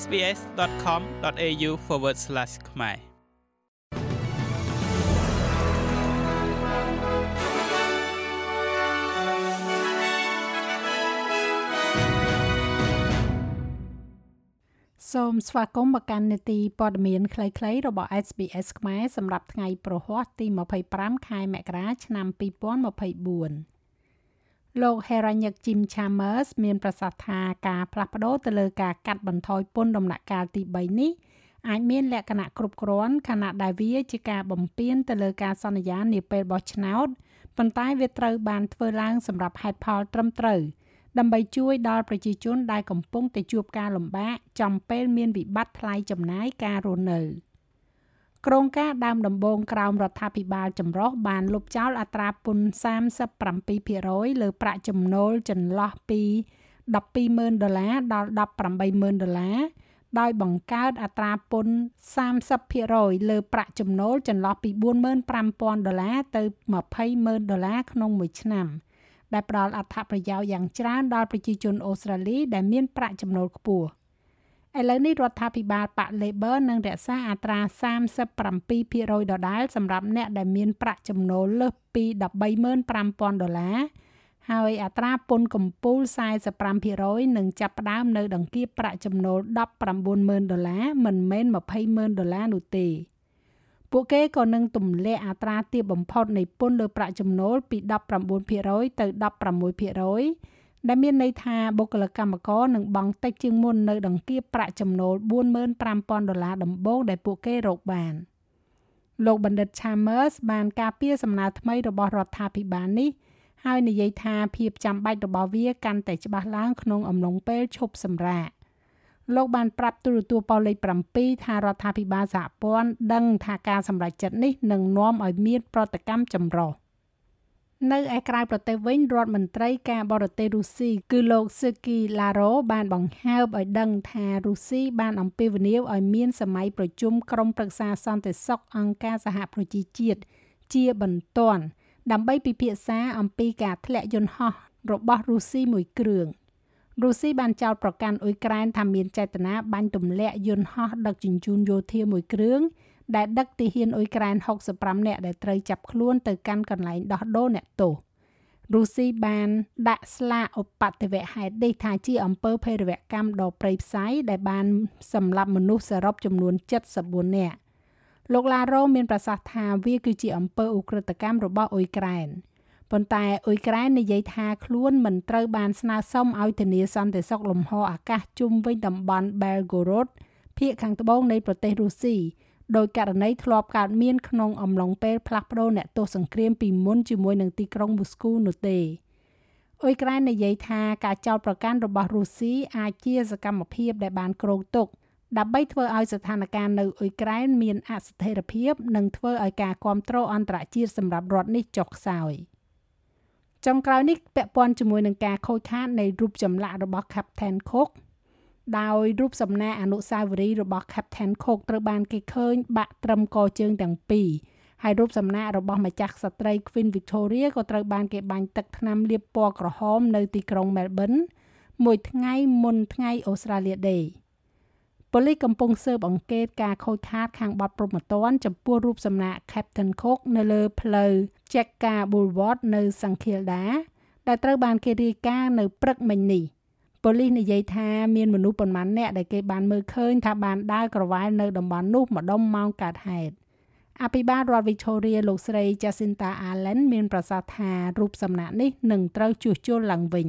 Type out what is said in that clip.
sbs.com.au/ ខ្មែរសូមស្វាគមន៍មកកាន់នេតិព័ត៌មានខ្លីៗរបស់ SBS ខ្មែរសម្រាប់ថ្ងៃប្រហ័សទី25ខែមករាឆ្នាំ2024 លោក Heranyck Jim Chalmers មានប្រសាសន៍ថាការផ្លាស់ប្ដូរទៅលើការកាត់បន្ថយពន្ធដំណាក់កាលទី3នេះអាចមានលក្ខណៈគ្រប់គ្រាន់ខណៈដែលវាជាការបំពានទៅលើការសន្យានាពេលបោះឆ្នោតប៉ុន្តែវាត្រូវបានធ្វើឡើងសម្រាប់ហេតុផលត្រឹមត្រូវដើម្បីជួយដល់ប្រជាជនដែលកំពុងតែជួបការលំបាកចំពេលមានវិបត្តិថ្លៃចំណាយការរស់នៅ។ ក្រុងការដើមដំបូងក្រោមរដ្ឋាភិបាលចម្រុះបានលុបចោលអត្រាពន្ធ37%លើប្រាក់ចំណូលចន្លោះពី120,000ដុល្លារដល់180,000ដុល្លារដោយបង្កើតអត្រាពន្ធ30%លើប្រាក់ចំណូលចន្លោះពី45,000ដុល្លារទៅ20,000ដុល្លារក្នុងមួយឆ្នាំដែលផ្ដល់អត្ថប្រយោជន៍យ៉ាងច្រើនដល់ប្រជាជនអូស្ត្រាលីដែលមានប្រាក់ចំណូលខ្ពស់។ ឥឡូវនេះរដ្ឋាភិបាលប៉ាក់ Labor នឹងរក្សាអត្រា37%ដដែលសម្រាប់អ្នកដែលមានប្រាក់ចំណូលលើសពី135,000ដុល្លារហើយអត្រាពន្ធកម្ពូល45%នឹងចាប់ផ្ដើមនៅដង្គៀបប្រាក់ចំណូល190,000ដុល្លារមិនមែន20,000ដុល្លារនោះទេពួកគេក៏នឹងទម្លាក់អត្រាទាបបំផុតនៃពន្ធលើប្រាក់ចំណូលពី19%ទៅ16% ដែលមានន័យថាបុគ្គលិកកម្មករនឹងបង់តិចជាងមុននៅដង្គៀបប្រាក់ចំណូល45,000ដុល្លារដំបូងដែលពួកគេរកបានលោកបណ្ឌិត Chambers បានការពារសំណើថ្មីរបស់រដ្ឋាភិបាលនេះហើយនិយាយថាភាពចាំបាច់របស់វាកាន់តែច្បាស់ឡើងក្នុងអំឡុងពេលឈប់សម្រាកលោកបានប្រាប់ទូរទស្សន៍ប៉ូលេខ7ថារដ្ឋាភិបាលសហព័ន្ធដឹងថាការសម្រេចចិត្តនេះនឹងនាំឲ្យមានប្រតិកម្មចម្រុះ នៅឯក្រៅប្រទេសវិញរដ្ឋមន្ត្រីការបរទេសរុស្ស៊ីគឺលោក Sergei Lavrov បានបង្ហើបឲ្យដឹងថារុស្ស៊ីបានអំពាវនាវឲ្យមានសម័យប្រជុំក្រុមប្រឹក្សាសន្តិសុខអង្គការសហប្រជាជាតិជាបន្ទាន់ដើម្បីពិភាក្សាអំពីការធ្លាក់យន្តហោះរបស់រុស្ស៊ីមួយគ្រឿងរុស្ស៊ីបានចោទប្រកាន់អ៊ុយក្រែនថាមានចេតនាបាញ់ទម្លាក់យន្តហោះដឹកជញ្ជូនយោធាមួយគ្រឿង ដែលដឹកទាហានអ៊ុយក្រែន65នាក់ដែលត្រូវចាប់ខ្លួនទៅកាន់កន្លែងដោះដូរអ្នកទោសរុស្ស៊ីបានដាក់ស្លាកឧបទ្ទវហេតុនេះថាជាអំពើភេរវកម្មដ៏ព្រៃផ្សៃដែលបានសម្លាប់មនុស្សសរុបចំនួន74នាក់លោកឡារ៉ូមានប្រសាសន៍ថាវាគឺជាអំពើឧក្រិដ្ឋកម្មរបស់អ៊ុយក្រែនប៉ុន្តែអ៊ុយក្រែននិយាយថាខ្លួនមិនត្រូវបានស្នើសុំឲ្យធានាសន្តិសុខលំហអាកាសជុំវិញតំបន់ Belgorod ភាគខាងត្បូងនៃប្រទេសរុស្ស៊ី ដោយករណីធ្លាប់កើតមានក្នុងអំឡុងពេលផ្លាស់ប្ដូរអ្នកទោសសង្គ្រាមពីមុនជាមួយនឹងទីក្រុងមូស្គូនោះទេអ៊ុយក្រែននិយាយថាការចោទប្រកាន់របស់រុស្ស៊ីអាចជាសកម្មភាពដែលបានគ្រោងទុកដើម្បីធ្វើឲ្យស្ថានភាពនៅអ៊ុយក្រែនមានអស្ថិរភាពនិងធ្វើឲ្យការគ្រប់គ្រងអន្តរជាតិសម្រាប់រដ្ឋនេះចុះខ្សោយចុងក្រោយនេះពាក់ព័ន្ធជាមួយនឹងការខូចខាតនៃរូបចម្លាក់របស់ Captain Cook ដោយរូបសំណាកអនុស្សាវរីយ៍របស់ Captain Cook ត្រូវបានគេឃើញបាក់ត្រឹមកជើងទាំងពីរហើយរូបសំណាករបស់ម្ចាស់ក្សត្រី Queen Victoria ក៏ត្រូវបានគេបាញ់ទឹកថ្នាំលាបពណ៌ក្រហមនៅទីក្រុង Melbourne មួយថ្ងៃមុនថ្ងៃ Australia Day ប៉ូលីសកំពុងស៊ើបអង្កេតការខូចខាតខាងបទព្រហ្មទណ្ឌចំពោះរូបសំណាក Captain Cook នៅលើផ្លូវ Cheka Boulevard នៅ St Kilda ដែលត្រូវបានគេរាយការណ៍នៅព្រឹកមិញនេះ។ ប៉ូលីសនិយាយថាមានមនុស្សប៉ុន្មានអ្នកដែលគេបានមើលឃើញថាបានដើរក្រវ៉ាលនៅតំបន់នោះម្ដុំម៉ោងកើតហេតុអភិបាលរដ្ឋ Victoria លោកស្រី Jacinta Allen មានប្រសាសន៍ថារូបសំណាកនេះនឹងត្រូវជួសជុលឡើងវិញ